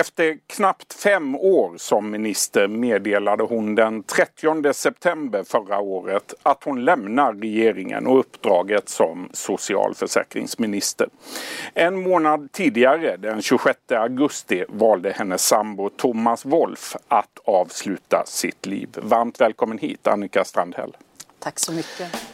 Efter knappt fem år som minister meddelade hon den 30 september förra året att hon lämnar regeringen och uppdraget som socialförsäkringsminister. En månad tidigare, den 26 augusti, valde hennes sambo Thomas Wolf att avsluta sitt liv. Varmt välkommen hit Annika Strandhäll. Tack så mycket.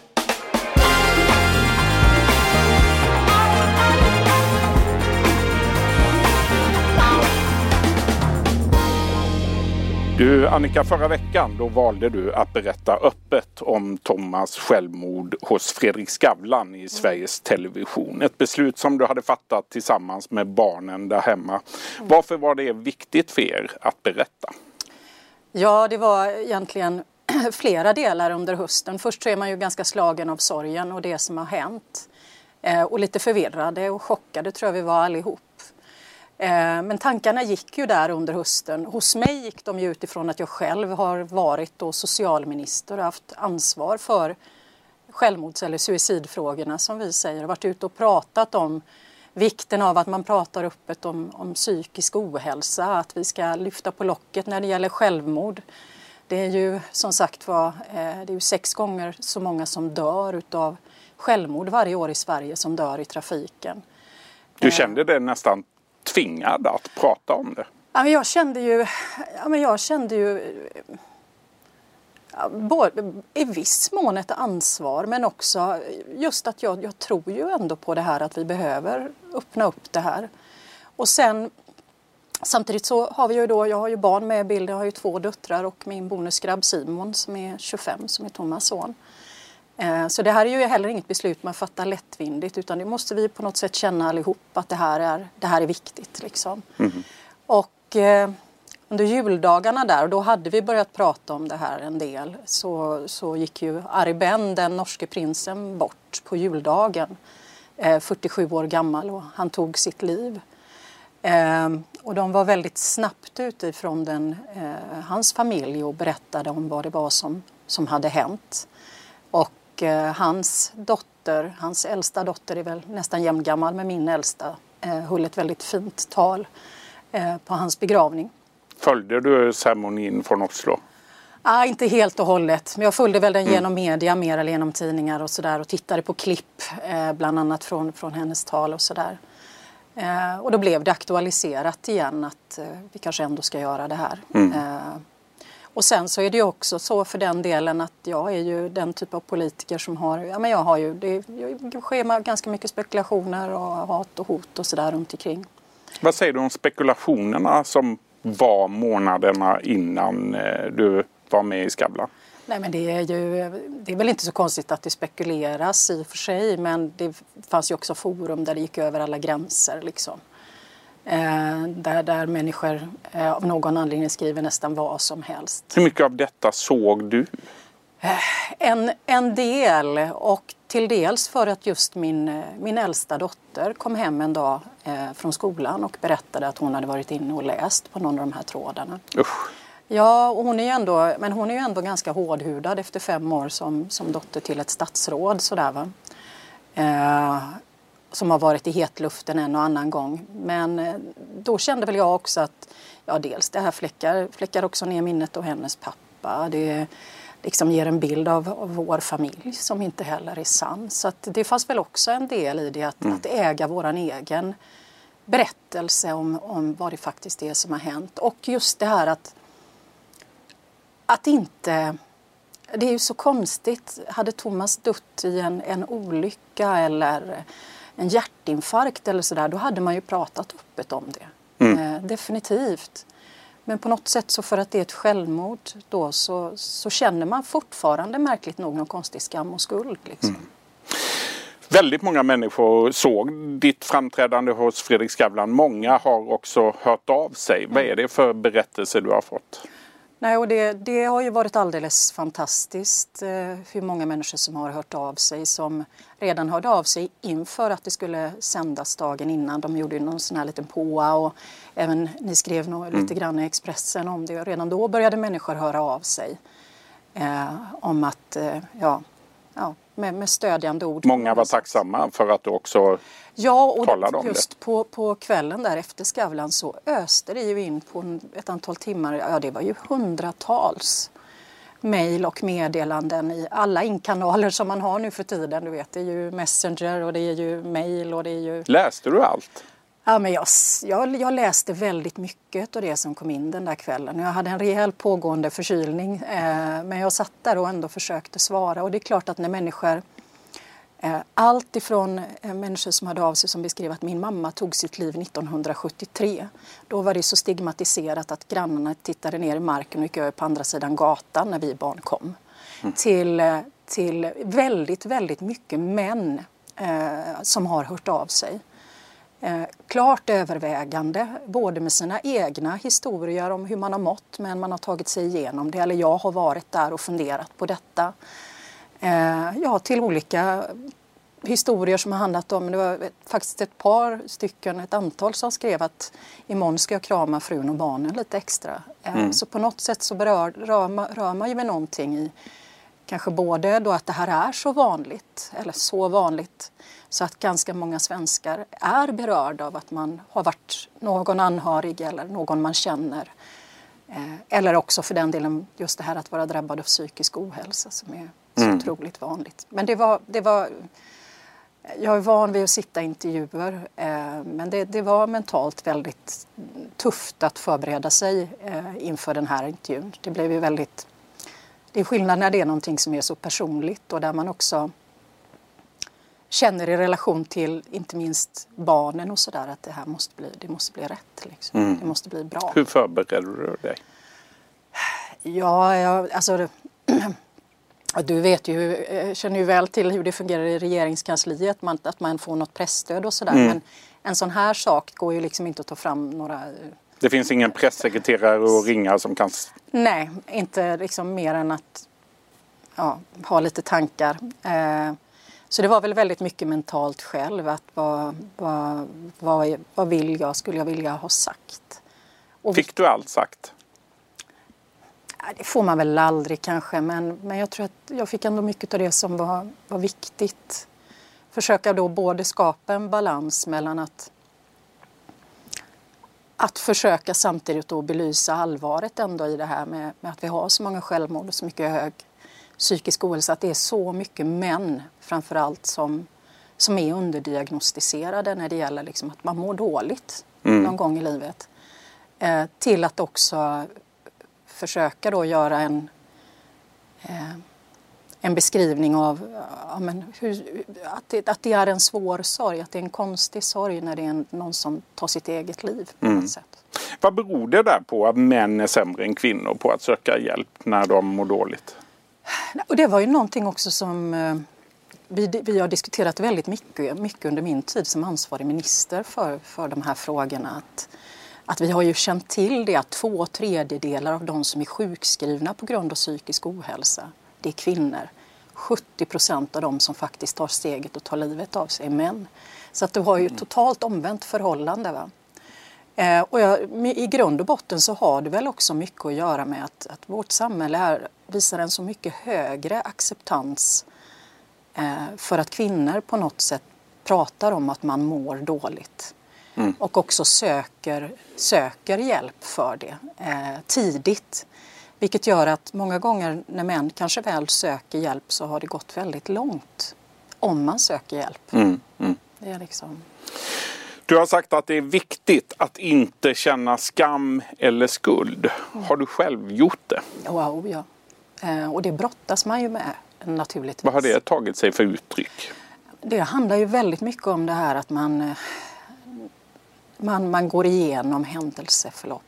Du Annika, förra veckan då valde du att berätta öppet om Thomas självmord hos Fredrik Skavlan i Sveriges Television. Ett beslut som du hade fattat tillsammans med barnen där hemma. Varför var det viktigt för er att berätta? Ja, det var egentligen flera delar under hösten. Först så är man ju ganska slagen av sorgen och det som har hänt. Eh, och lite förvirrade och chockade tror jag vi var allihop. Eh, men tankarna gick ju där under hösten. Hos mig gick de ju utifrån att jag själv har varit då socialminister och haft ansvar för självmords eller suicidfrågorna som vi säger och varit ute och pratat om vikten av att man pratar öppet om, om psykisk ohälsa, att vi ska lyfta på locket när det gäller självmord. Det är ju som sagt var, eh, det är ju sex gånger så många som dör utav självmord varje år i Sverige som dör i trafiken. Du kände det nästan tvingad att prata om det? Ja, men jag kände ju, ja, men jag kände ju både, i viss mån ett ansvar men också just att jag, jag tror ju ändå på det här att vi behöver öppna upp det här. Och sen Samtidigt så har vi ju då, jag har ju barn med i bilden, jag har ju två döttrar och min bonusgrabb Simon som är 25 som är Thomas son. Eh, så det här är ju heller inget beslut man fattar lättvindigt utan det måste vi på något sätt känna allihop att det här är, det här är viktigt. Liksom. Mm. Och eh, under juldagarna där, och då hade vi börjat prata om det här en del, så, så gick ju Arben, den norske prinsen, bort på juldagen. Eh, 47 år gammal och han tog sitt liv. Eh, och de var väldigt snabbt ute ifrån den, eh, hans familj och berättade om vad det var som, som hade hänt. Och och eh, hans dotter, hans äldsta dotter är väl nästan jämngammal med min äldsta, eh, höll ett väldigt fint tal eh, på hans begravning. Följde du ceremonin från Oslo? Ah, inte helt och hållet, men jag följde väl den mm. genom media mer eller genom tidningar och sådär och tittade på klipp eh, bland annat från, från hennes tal och sådär. Eh, och då blev det aktualiserat igen att eh, vi kanske ändå ska göra det här. Mm. Och sen så är det ju också så för den delen att jag är ju den typ av politiker som har, ja men jag har ju, det, det sker ganska mycket spekulationer och hat och hot och sådär runt omkring. Vad säger du om spekulationerna som var månaderna innan eh, du var med i Skavlan? Nej men det är ju, det är väl inte så konstigt att det spekuleras i och för sig men det fanns ju också forum där det gick över alla gränser liksom. Eh, där, där människor eh, av någon anledning skriver nästan vad som helst. Hur mycket av detta såg du? Eh, en, en del och till dels för att just min, min äldsta dotter kom hem en dag från skolan och berättade att hon hade varit inne och läst på någon av de här trådarna. Usch. Ja, och hon är ju ändå, men hon är ju ändå ganska hårdhudad efter fem år som, som dotter till ett statsråd. Sådär, va? Eh, som har varit i hetluften en och annan gång. Men eh, då kände väl jag också att ja, dels det här fläckar, fläckar också ner minnet av hennes pappa. Det liksom ger en bild av, av vår familj som inte heller är sann. Så att det fanns väl också en del i det att, mm. att äga våran egen berättelse om, om vad det faktiskt är som har hänt. Och just det här att, att inte det är ju så konstigt. Hade Thomas dött i en, en olycka eller en hjärtinfarkt eller sådär, då hade man ju pratat öppet om det. Mm. Eh, definitivt. Men på något sätt så för att det är ett självmord då så, så känner man fortfarande märkligt nog någon konstig skam och skuld. Liksom. Mm. Väldigt många människor såg ditt framträdande hos Fredrik Skavlan. Många har också hört av sig. Mm. Vad är det för berättelse du har fått? Nej, och det, det, har ju varit alldeles fantastiskt eh, hur många människor som har hört av sig som redan hörde av sig inför att det skulle sändas dagen innan. De gjorde ju någon sån här liten påa och även ni skrev nog mm. lite grann i Expressen om det. Och redan då började människor höra av sig eh, om att eh, ja, ja, med, med stödjande ord. Många var tacksamma för att du också Ja, och talade om just det. På, på kvällen där efter Skavlan så öste det ju in på ett antal timmar, ja det var ju hundratals mejl och meddelanden i alla inkanaler som man har nu för tiden. Du vet, det är ju Messenger och det är ju mejl och det är ju... Läste du allt? Ja, men jag, jag, jag läste väldigt mycket av det som kom in den där kvällen. Jag hade en rejäl pågående förkylning eh, men jag satt där och ändå försökte svara och det är klart att när människor eh, allt ifrån eh, människor som hade av sig som beskrev att min mamma tog sitt liv 1973. Då var det så stigmatiserat att grannarna tittade ner i marken och gick över på andra sidan gatan när vi barn kom. Till, eh, till väldigt, väldigt mycket män eh, som har hört av sig. Eh, klart övervägande, både med sina egna historier om hur man har mått men man har tagit sig igenom det. Eller jag har varit där och funderat på detta. Eh, ja, till olika historier som har handlat om, det var faktiskt ett par stycken, ett antal som skrev att imorgon ska jag krama frun och barnen lite extra. Eh, Så på något sätt så berör, rör, man, rör man ju med någonting i kanske både då att det här är så vanligt, eller så vanligt, så att ganska många svenskar är berörda av att man har varit någon anhörig eller någon man känner. Eh, Eller också för den delen just det här att vara drabbad av psykisk ohälsa som är så otroligt vanligt. Men det var, det var jag är van vid att sitta i intervjuer eh, men det, det var mentalt väldigt tufft att förbereda sig eh, inför den här intervjun. Det blev ju väldigt... Det är skillnad när det är någonting som är så personligt och där man också känner i relation till inte minst barnen och sådär att det här måste bli, det måste bli rätt. Liksom. Det måste bli bra. Hur förberedde du dig? Ja, jag, alltså... det- Du vet ju, eh, känner ju väl till hur det fungerar i regeringskansliet, man, att man får något pressstöd och sådär. Men en sån här sak går ju liksom inte att ta fram några... Det finns ingen pressekreterare att ringa som kan... Nej, inte liksom mer än att ja, ha lite tankar. Eh, så det var väl väldigt mycket mentalt själv. Att vad, vad, vad, vad vill jag, skulle jag vilja ha sagt? Och Fick du allt sagt? Det får man väl aldrig kanske, men, men jag tror att jag fick ändå mycket av det som var, var viktigt. Försöka då både skapa en balans mellan att att försöka samtidigt då belysa allvaret ändå i det här med, med att vi har så många självmord och så mycket hög psykisk ohälsa. Att det är så mycket män framförallt som, som är underdiagnostiserade när det gäller liksom att man mår dåligt någon gång i livet. Eh, till att också försöka då göra en, eh, en beskrivning av ja, men hur, att, det, att det är en svår sorg, att det är en konstig sorg när det är en, någon som tar sitt eget liv på något sätt. Vad beror det där på att män är sämre än kvinnor på att söka hjälp när de mår dåligt? Och det var ju någonting också som eh, vi, vi har diskuterat väldigt mycket, mycket under min tid som ansvarig minister för, för de här frågorna. Att, att vi har ju känt till det att två tredjedelar av de som är sjukskrivna på grund av psykisk ohälsa, det är kvinnor. 70 procent av de som faktiskt tar steget och tar livet av sig är män. Så att du har ju ett totalt omvänt förhållande. Va? Eh, och jag, I grund och botten så har det väl också mycket att göra med att, att vårt samhälle är, visar en så mycket högre acceptans eh, för att kvinnor på något sätt pratar om att man mår dåligt. Och också söker, söker hjälp för det eh, tidigt. Vilket gör att många gånger när män kanske väl söker hjälp så har det gått väldigt långt. Om man söker hjälp. Mm, mm. Det är liksom... Du har sagt att det är viktigt att inte känna skam eller skuld. Har du själv gjort det? Wow, ja. Eh, och det brottas man ju med naturligtvis. Vad har det tagit sig för uttryck? Det handlar ju väldigt mycket om det här att man, eh, man, man går igenom händelseförlopp.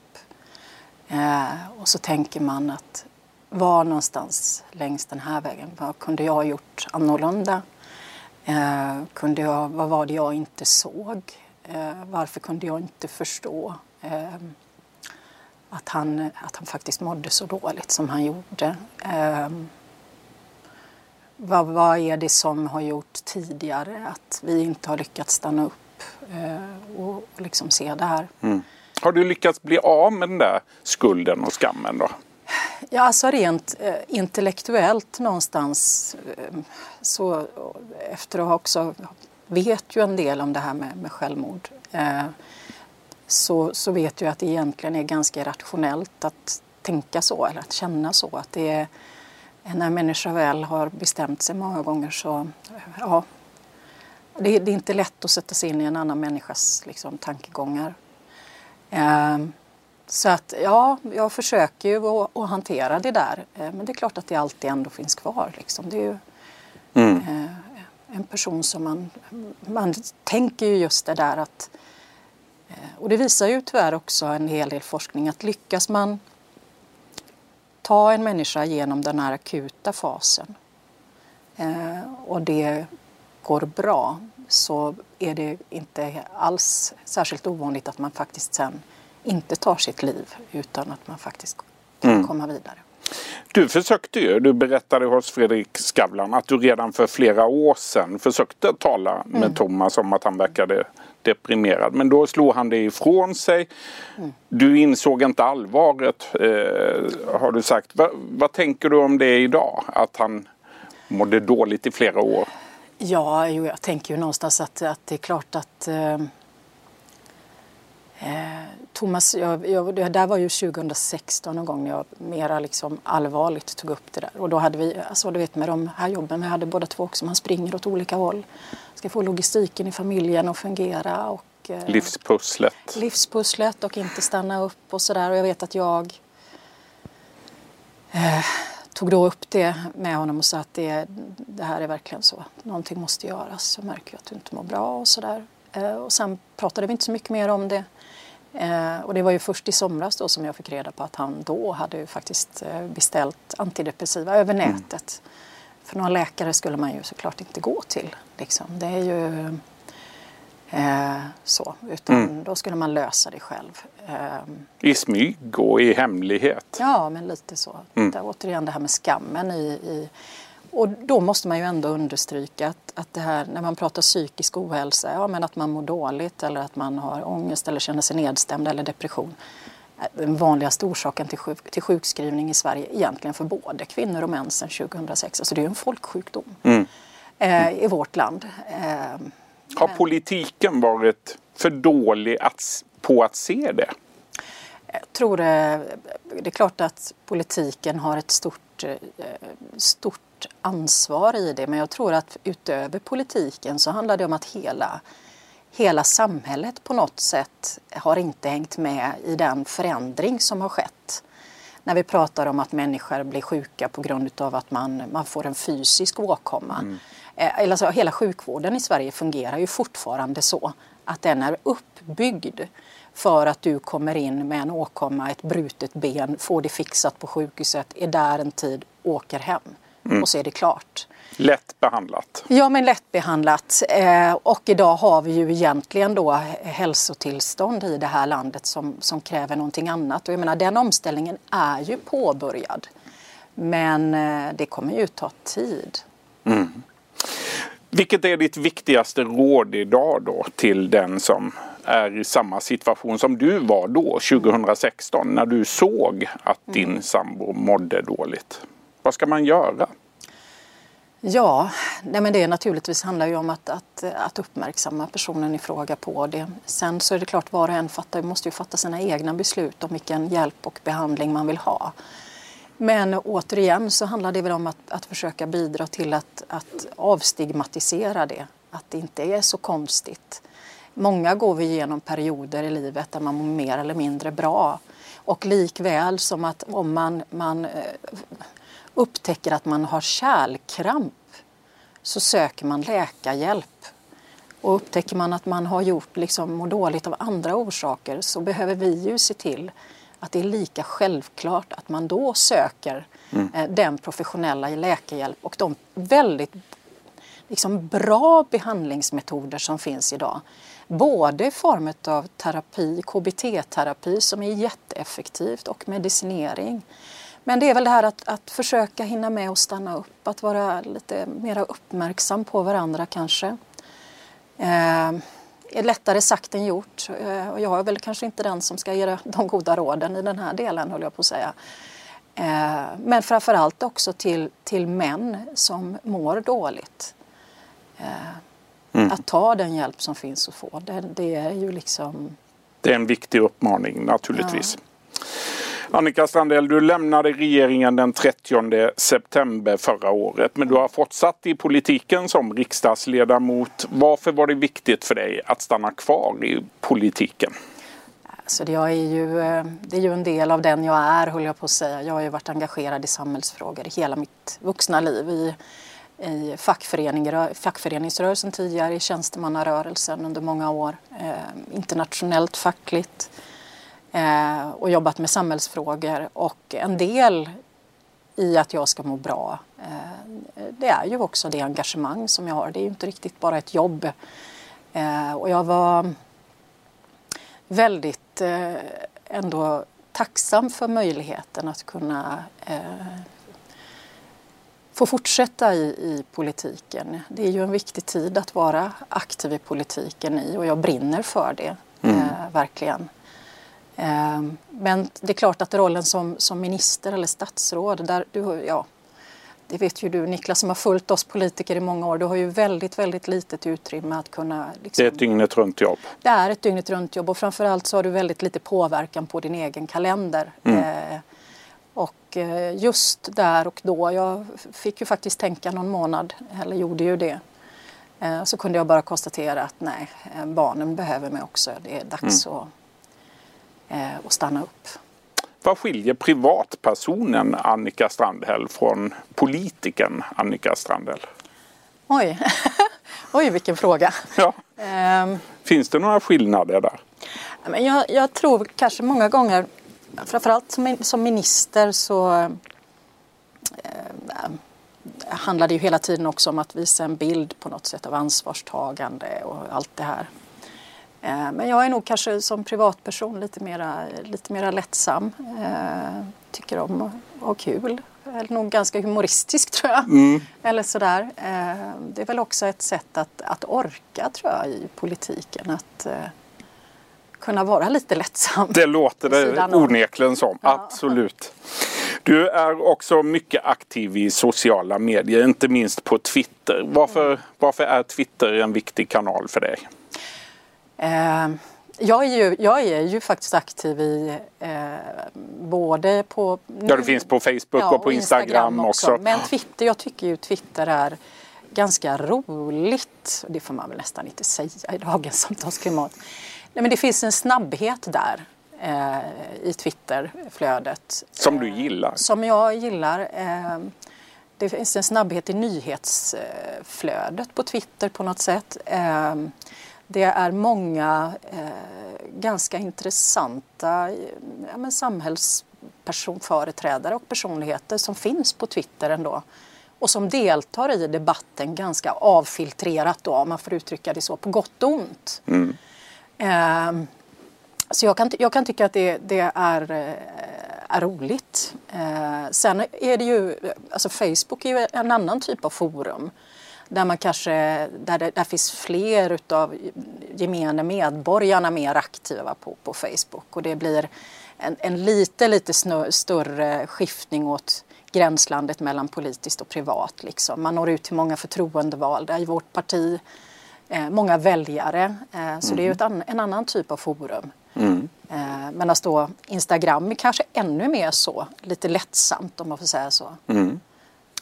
Eh, och så tänker man att var någonstans längs den här vägen, vad kunde jag ha gjort annorlunda? Eh, kunde jag, vad var det jag inte såg? Eh, varför kunde jag inte förstå eh, att, han, att han faktiskt mådde så dåligt som han gjorde? Eh, vad, vad är det som har gjort tidigare att vi inte har lyckats stanna upp eh, och, och liksom se det här? Mm. Har du lyckats bli av med den där skulden och skammen då? Ja, alltså rent eh, intellektuellt någonstans eh, så eh, efter att ha också vet ju en del om det här med, med självmord eh, så, så vet jag att det egentligen är ganska rationellt att tänka så eller att känna så. Att det är, när en människa väl har bestämt sig många gånger så ja, det, det är inte lätt att sätta sig in i en annan människas liksom, tankegångar. Eh, så att ja, jag försöker ju att, hantera det där. Eh, men det är klart att det alltid ändå finns kvar. Liksom. Det är ju mm. eh, en person som man, man tänker ju just det där att eh, och det visar ju tyvärr också en hel del forskning att lyckas man ta en människa genom den här akuta fasen eh, och det går bra så är det inte alls särskilt ovanligt att man faktiskt sen inte tar sitt liv utan att man faktiskt kan mm. komma vidare. Du försökte ju, du berättade hos Fredrik Skavlan att du redan för flera år sedan försökte tala med mm. Thomas om att han verkade deprimerad. Men då slog han det ifrån sig. Mm. Du insåg inte allvaret eh, har du sagt. Va, vad tänker du om det idag? Att han mådde dåligt i flera år? Ja, jo, jag tänker ju någonstans att, att det är klart att eh, eh Thomas, jag, jag, det där var ju 2016 någon gång när jag mera liksom allvarligt tog upp det där. Och då hade vi, alltså du vet med de här jobben vi hade båda två också, man springer åt olika håll. Ska få logistiken i familjen att fungera och eh, Livspusslet. Livspusslet och inte stanna upp och sådär. Och jag vet att jag eh, tog då upp det med honom och sa att det, det här är verkligen så. Någonting måste göras. Jag märker att du inte mår bra och sådär. Eh, och sen pratade vi inte så mycket mer om det. Eh, och det var ju först i somras då som jag fick reda på att han då hade faktiskt eh, beställt antidepressiva över mm. nätet. Mm. För några läkare skulle man ju såklart inte gå till. Liksom. Det är ju eh, så. Utan mm. då skulle man lösa det själv. Eh, I smyg och i hemlighet? Ja, men lite så. Mm. Det, återigen det här med skammen i, i och då måste man ju ändå understryka att, att det här när man pratar psykisk ohälsa, ja men att man mår dåligt eller att man har ångest eller känner sig nedstämd eller depression. Den vanligaste orsaken till, sjuk, till sjukskrivning i Sverige egentligen för både kvinnor och män sedan 2006. Alltså det är ju en folksjukdom mm. eh, i vårt land. Eh, har politiken varit för dålig att, på att se det? Jag tror det, eh, det är klart att politiken har ett stort, eh, stort ansvar i det men jag tror att utöver politiken så handlar det om att hela, hela samhället på något sätt har inte hängt med i den förändring som har skett. När vi pratar om att människor blir sjuka på grund av att man, man får en fysisk åkomma. Mm. Eh, alltså, hela sjukvården i Sverige fungerar ju fortfarande så att den är uppbyggd för att du kommer in med en åkomma, ett brutet ben, får det fixat på sjukhuset, är där en tid, åker hem mm. och så är det klart. Lätt behandlat. Ja, men lätt behandlat. Eh, och idag har vi ju egentligen då hälsotillstånd i det här landet som, som kräver någonting annat. Och jag menar, den omställningen är ju påbörjad. Men eh, det kommer ju ta tid. Mm. Vilket är ditt viktigaste råd idag då till den som är i samma situation som du var då 2016 när du såg att din mm. sambo mådde dåligt? Vad ska man göra? Ja, nej men det naturligtvis handlar ju om att, att, att uppmärksamma personen i fråga på det. Sen så är det klart var och en fattar, måste ju fatta sina egna beslut om vilken hjälp och behandling man vill ha. Men återigen så handlar det väl om att, att försöka bidra till att, att avstigmatisera det. Att det inte är så konstigt. Många går vi igenom perioder i livet där man mår mer eller mindre bra. Och likväl som att om man, man eh, upptäcker att man har kärlkramp så söker man läkarhjälp. Och upptäcker man att man har gjort liksom, mår dåligt av andra orsaker så behöver vi ju se till att det är lika självklart att man då söker mm. eh, den professionella läkarhjälp och de väldigt liksom, bra behandlingsmetoder som finns idag. Både i form av terapi, KBT-terapi som är jätteeffektivt och medicinering. Men det är väl det här att, att försöka hinna med och stanna upp, att vara lite mer uppmärksam på varandra kanske. Eh, är lättare sagt än gjort. Eh, och jag är väl kanske inte den som ska ge de goda råden i den här delen, höll jag på att säga. Eh, men framförallt också till, till män som mår dåligt. Mm. Att ta den hjälp som finns att få, det, det, är ju liksom... Det är en viktig uppmaning naturligtvis. Ja. Annika Strandell, du lämnade regeringen den 30 september förra året men du har fortsatt i politiken som riksdagsledamot. Varför var det viktigt för dig att stanna kvar i politiken? Alltså jag är ju, eh, det är ju en del av den jag är, höll jag på att säga. Jag har ju varit engagerad i samhällsfrågor hela mitt vuxna liv. I, i fackföreningsrörelsen tidigare, i tjänstemannarörelsen under många år. Eh, internationellt fackligt eh, och jobbat med samhällsfrågor. Och en del i att jag ska må bra, eh, det är ju också det engagemang som jag har. Det är ju inte riktigt bara ett jobb. Eh, och jag var väldigt eh, ändå tacksam för möjligheten att kunna eh, få fortsätta i, i politiken. Det är ju en viktig tid att vara aktiv i politiken i och jag brinner för det, mm. eh, verkligen. Eh, men det är klart att rollen som, som minister eller statsråd, där du, ja, det vet ju du Niklas som har följt oss politiker i många år. Du har ju väldigt, väldigt litet utrymme att kunna... Liksom, det är ett dygnet runt jobb. Det är ett dygnet runt jobb och framförallt så har du väldigt lite påverkan på din egen kalender. Mm. Eh, och eh, just där och då, jag fick ju faktiskt tänka någon månad, eller gjorde ju det. Eh, så kunde jag bara konstatera att nej, barnen behöver mig också. Det är dags mm. att, att stanna upp. Vad skiljer privatpersonen Annika Strandhäll från politikern Annika Strandhäll? Oj, Oj vilken fråga. Ja. Um, Finns det några skillnader där? Jag, jag tror kanske många gånger framförallt som, som minister så eh, handlar det ju hela tiden också om att visa en bild på något sätt av ansvarstagande och allt det här. Eh, men jag är nog kanske som privatperson lite mera, lite mera lättsam. Eh, tycker om att ha kul. Eller nog ganska humoristisk tror jag. Mm. Eller sådär. Eh, det är väl också ett sätt att, att orka tror jag i politiken. Att, kunna vara lite lättsam. Det låter det onekligen som, ja. absolut. Du är också mycket aktiv i sociala medier, inte minst på Twitter. Varför, mm. varför är Twitter en viktig kanal för dig? Eh, jag, är ju, jag är ju faktiskt aktiv i eh, både på... Ja, det finns på Facebook ja, och på Instagram, Instagram också. också. Men Twitter, jag tycker ju Twitter är ganska roligt. Det får man väl nästan inte säga i dagens samtalsklimat. Nej, men det finns en snabbhet där eh, i Twitterflödet. Som du gillar? Som jag gillar. Eh, det finns en snabbhet i nyhetsflödet på Twitter på något sätt. Det är många eh, ganska intressanta ja, samhällsföreträdare och personligheter som finns på Twitter ändå och som deltar i debatten ganska avfiltrerat då, om man får uttrycka det så, på gott och ont. Mm. Eh, så jag kan, jag kan tycka att det, det är, eh, är roligt. Eh, sen är det ju, alltså Facebook är ju en annan typ av forum där man kanske, där det där finns fler utav gemene medborgarna mer aktiva på, på Facebook och det blir en, en lite, lite snö, större skiftning åt gränslandet mellan politiskt och privat. Liksom. Man når ut till många förtroendevalda i vårt parti eh, många väljare. Eh, så mm. det är ju mm. an, en annan typ av forum. Mm. Eh, Medan då Instagram är kanske ännu mer så, lite lättsamt om man får säga så. Mm.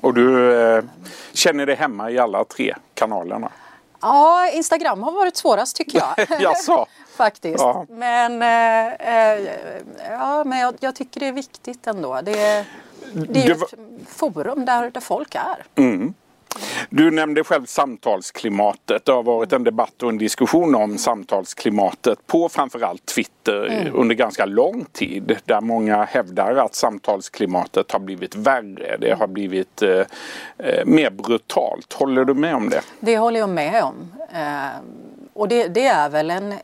Och du eh, känner dig hemma i alla tre kanalerna? Ja, Instagram har varit svårast tycker jag. Jaså? Faktiskt. Ja. Men, eh, eh, ja, men jag, jag, tycker det är viktigt ändå. Det, det är ju ett forum där, där folk är. Mm. Du nämnde själv samtalsklimatet. Det har varit en debatt och en diskussion om samtalsklimatet på framförallt Twitter mm. under ganska lång tid. Där många hävdar att samtalsklimatet har blivit värre. Det har blivit eh, eh, mer brutalt. Håller du med om det? Det håller jag med om. Eh, och det, det, är väl en eh,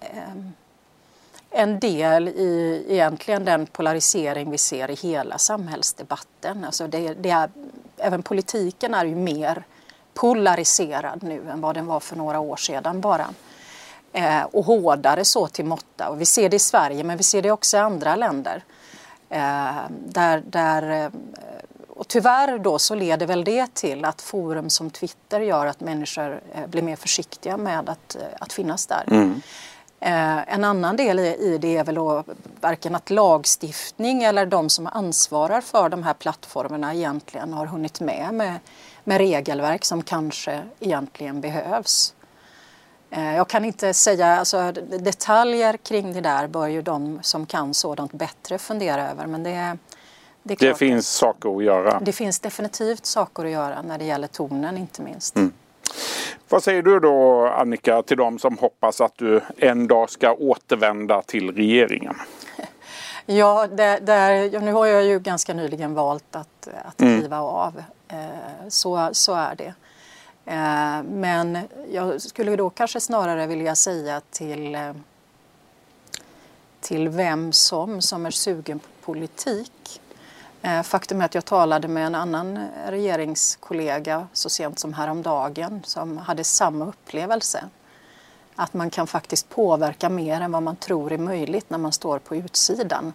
en del i egentligen den polarisering vi ser i hela samhällsdebatten. Alltså det, det är, även politiken är ju mer polariserad nu än vad den var för några år sedan bara. Eh, och hårdare så till måtta. Och vi ser det i Sverige men vi ser det också i andra länder. där, där, och tyvärr då så leder väl det till att forum som Twitter gör att människor blir mer försiktiga med att, att finnas där. Mm. En annan del i det är väl då varken att lagstiftning eller de som ansvarar för de här plattformarna egentligen har hunnit med med, med regelverk som kanske egentligen behövs. Eh, jag kan inte säga, alltså, detaljer kring det där bör ju de som kan sådant bättre fundera över. Men det, det, det finns saker att göra. Det finns definitivt saker att göra när det gäller tonen inte minst. Mm. Vad säger du då Annika till de som hoppas att du en dag ska återvända till regeringen? Ja, det, det, nu har jag ju ganska nyligen valt att, att mm. kliva mm. av. Eh, så, så är det. Eh, men jag skulle då kanske snarare vilja säga till, eh, till vem som, som är sugen på politik. Faktum är att jag talade med en annan regeringskollega så sent som häromdagen som hade samma upplevelse. Att man kan faktiskt påverka mer än vad man tror är möjligt när man står på utsidan.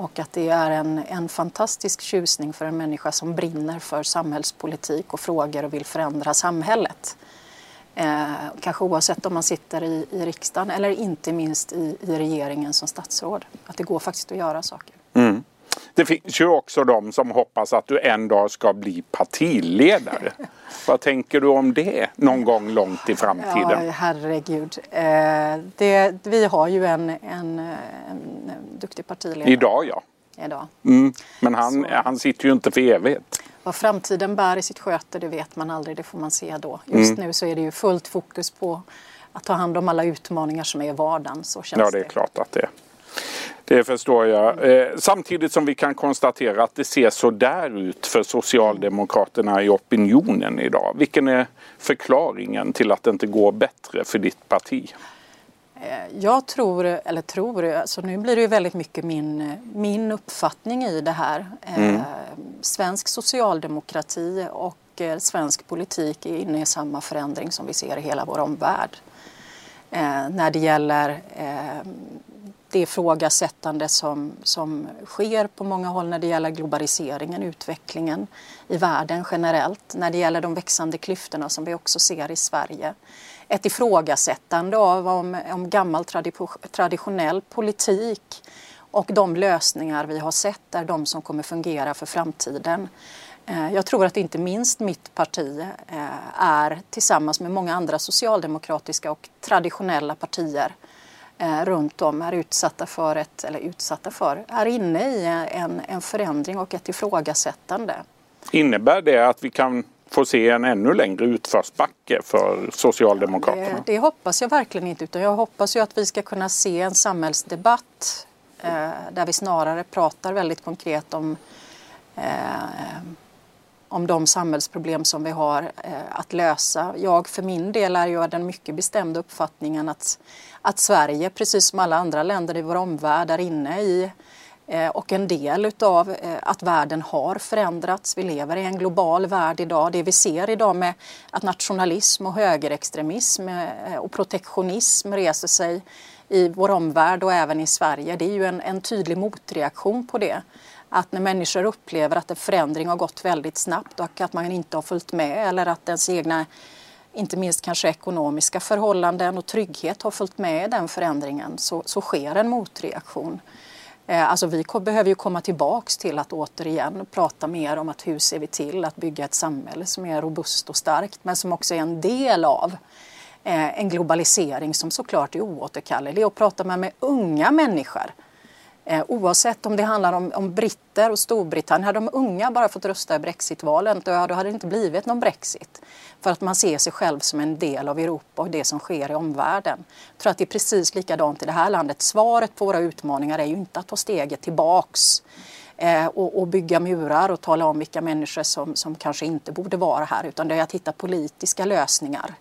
Och att det är en, en fantastisk tjusning för en människa som brinner för samhällspolitik och frågor och vill förändra samhället. Eh, kanske oavsett om man sitter i, i riksdagen eller inte minst i, i regeringen som statsråd. Att det går faktiskt att göra saker. Mm. Det finns ju också de som hoppas att du en dag ska bli partiledare. Vad tänker du om det någon gång långt i framtiden? Ja, herregud. Eh, det, vi har ju en, en, en duktig partiledare. Idag ja. Idag. Mm. Men han, han sitter ju inte för evigt. Vad framtiden bär i sitt sköte det vet man aldrig, det får man se då. Just mm. nu så är det ju fullt fokus på att ta hand om alla utmaningar som är i vardagen. Så känns ja, det är det. klart att det är. Det förstår jag. Eh, samtidigt som vi kan konstatera att det ser så där ut för Socialdemokraterna i opinionen idag. Vilken är förklaringen till att det inte går bättre för ditt parti? Eh, jag tror, eller tror, alltså nu blir det ju väldigt mycket min, min uppfattning i det här. Eh, mm. svensk socialdemokrati och svensk politik är inne i samma förändring som vi ser i hela vår omvärld. när det gäller det ifrågasättande som, som sker på många håll när det gäller globaliseringen, utvecklingen i världen generellt, när det gäller de växande klyftorna som vi också ser i Sverige. Ett ifrågasättande av om, om gammal traditionell politik och de lösningar vi har sett är de som kommer fungera för framtiden. Eh, jag tror att inte minst mitt parti eh, är tillsammans med många andra socialdemokratiska och traditionella partier eh, runt om är utsatta för ett, eller utsatta för, är inne i en, en förändring och ett ifrågasättande. Innebär det att vi kan få se en ännu längre utförsbacke för Socialdemokraterna? Det, det, hoppas jag verkligen inte utan jag hoppas ju att vi ska kunna se en samhällsdebatt eh, där vi snarare pratar väldigt konkret om eh, om de samhällsproblem som vi har eh, att lösa. Jag för min del är ju av den mycket bestämda uppfattningen att, att Sverige, precis som alla andra länder i vår omvärld, är inne i eh, och en del utav eh, att världen har förändrats. Vi lever i en global värld idag. Det vi ser idag med att nationalism och högerextremism eh, och protektionism reser sig i vår omvärld och även i Sverige, det är ju en, en tydlig motreaktion på det att när människor upplever att en förändring har gått väldigt snabbt och att man inte har följt med eller att ens egna, inte minst kanske ekonomiska förhållanden och trygghet har följt med i den förändringen så, så sker en motreaktion. Eh, alltså vi behöver ju komma tillbaks till att återigen prata mer om att hur ser vi till att bygga ett samhälle som är robust och starkt men som också är en del av eh, en globalisering som såklart är oåterkallelig och pratar man med unga människor Eh, oavsett om det handlar om, om britter och Storbritannien. Hade de unga bara fått rösta i Brexitvalen då hade det inte blivit någon Brexit. För att man ser sig själv som en del av Europa och det som sker i omvärlden. Jag tror att det är precis likadant i det här landet. Svaret på våra utmaningar är ju inte att ta steget tillbaks eh, och, och, bygga murar och tala om vilka människor som, som kanske inte borde vara här utan det är att hitta politiska lösningar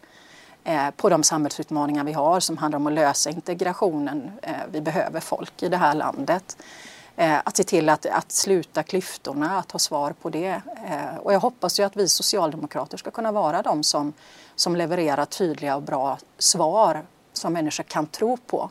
Eh, på de samhällsutmaningar vi har som handlar om att lösa integrationen. Eh, vi behöver folk i det här landet. Eh, att se till att, att sluta klyftorna, att ha svar på det. Och jag hoppas ju att vi socialdemokrater ska kunna vara de som, som levererar tydliga och bra svar som människor kan tro på.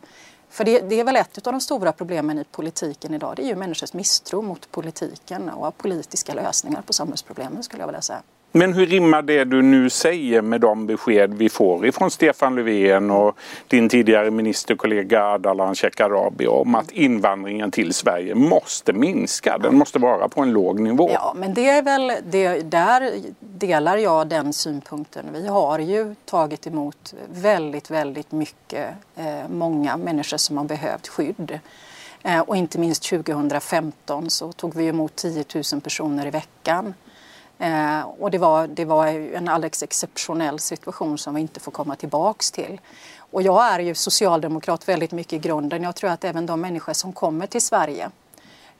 För det, det, är väl ett av de stora problemen i politiken idag. Det är ju människors misstro mot politiken och politiska lösningar på samhällsproblemen skulle jag vilja säga. Men hur rimmar det du nu säger med de besked vi får ifrån Stefan Löfven och din tidigare ministerkollega Ardalan Shekarabi om att invandringen till Sverige måste minska? Den måste vara på en låg nivå. Ja, men det är väl, det, där delar jag den synpunkten. Vi har ju tagit emot väldigt, väldigt mycket, eh, många människor som har behövt skydd. Eh, och inte minst 2015 så tog vi emot 10 000 personer i veckan. Eh, och det var, det var en alldeles exceptionell situation som vi inte får komma tillbaks till. Och jag är ju socialdemokrat väldigt mycket i grunden. Jag tror att även de människor som kommer till Sverige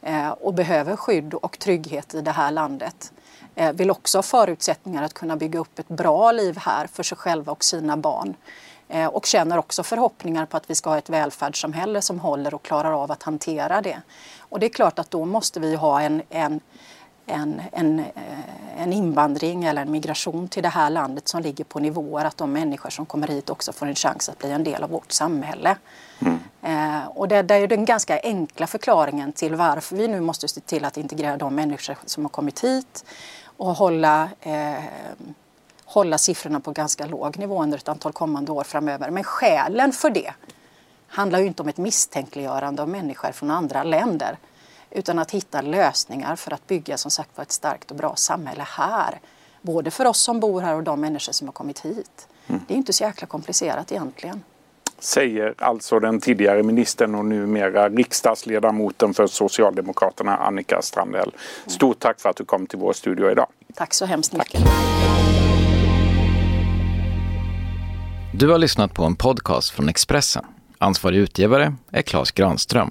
eh, och behöver skydd och trygghet i det här landet eh, vill också ha förutsättningar att kunna bygga upp ett bra liv här för sig själva och sina barn. Eh, och känner också förhoppningar på att vi ska ha ett välfärdssamhälle som håller och klarar av att hantera det. Och det är klart att då måste vi ha en, en en, en, eh, en invandring eller en migration till det här landet som ligger på nivåer att de människor som kommer hit också får en chans att bli en del av vårt samhälle. Mm. Eh, och det, det, är den ganska enkla förklaringen till varför vi nu måste se till att integrera de människor som har kommit hit och hålla eh, hålla siffrorna på ganska låg nivå under ett antal kommande år framöver. Men skälen för det handlar ju inte om ett misstänkliggörande av människor från andra länder utan att hitta lösningar för att bygga som sagt ett starkt och bra samhälle här. Både för oss som bor här och de människor som har kommit hit. Mm. Det är inte så jäkla komplicerat egentligen. Säger alltså den tidigare ministern och numera riksdagsledamoten för Socialdemokraterna Annika Strandhäll. Mm. Stort tack för att du kom till vår studio idag. Tack så hemskt mycket. Du har lyssnat på en podcast från Expressen. Ansvarig utgivare är Klas Granström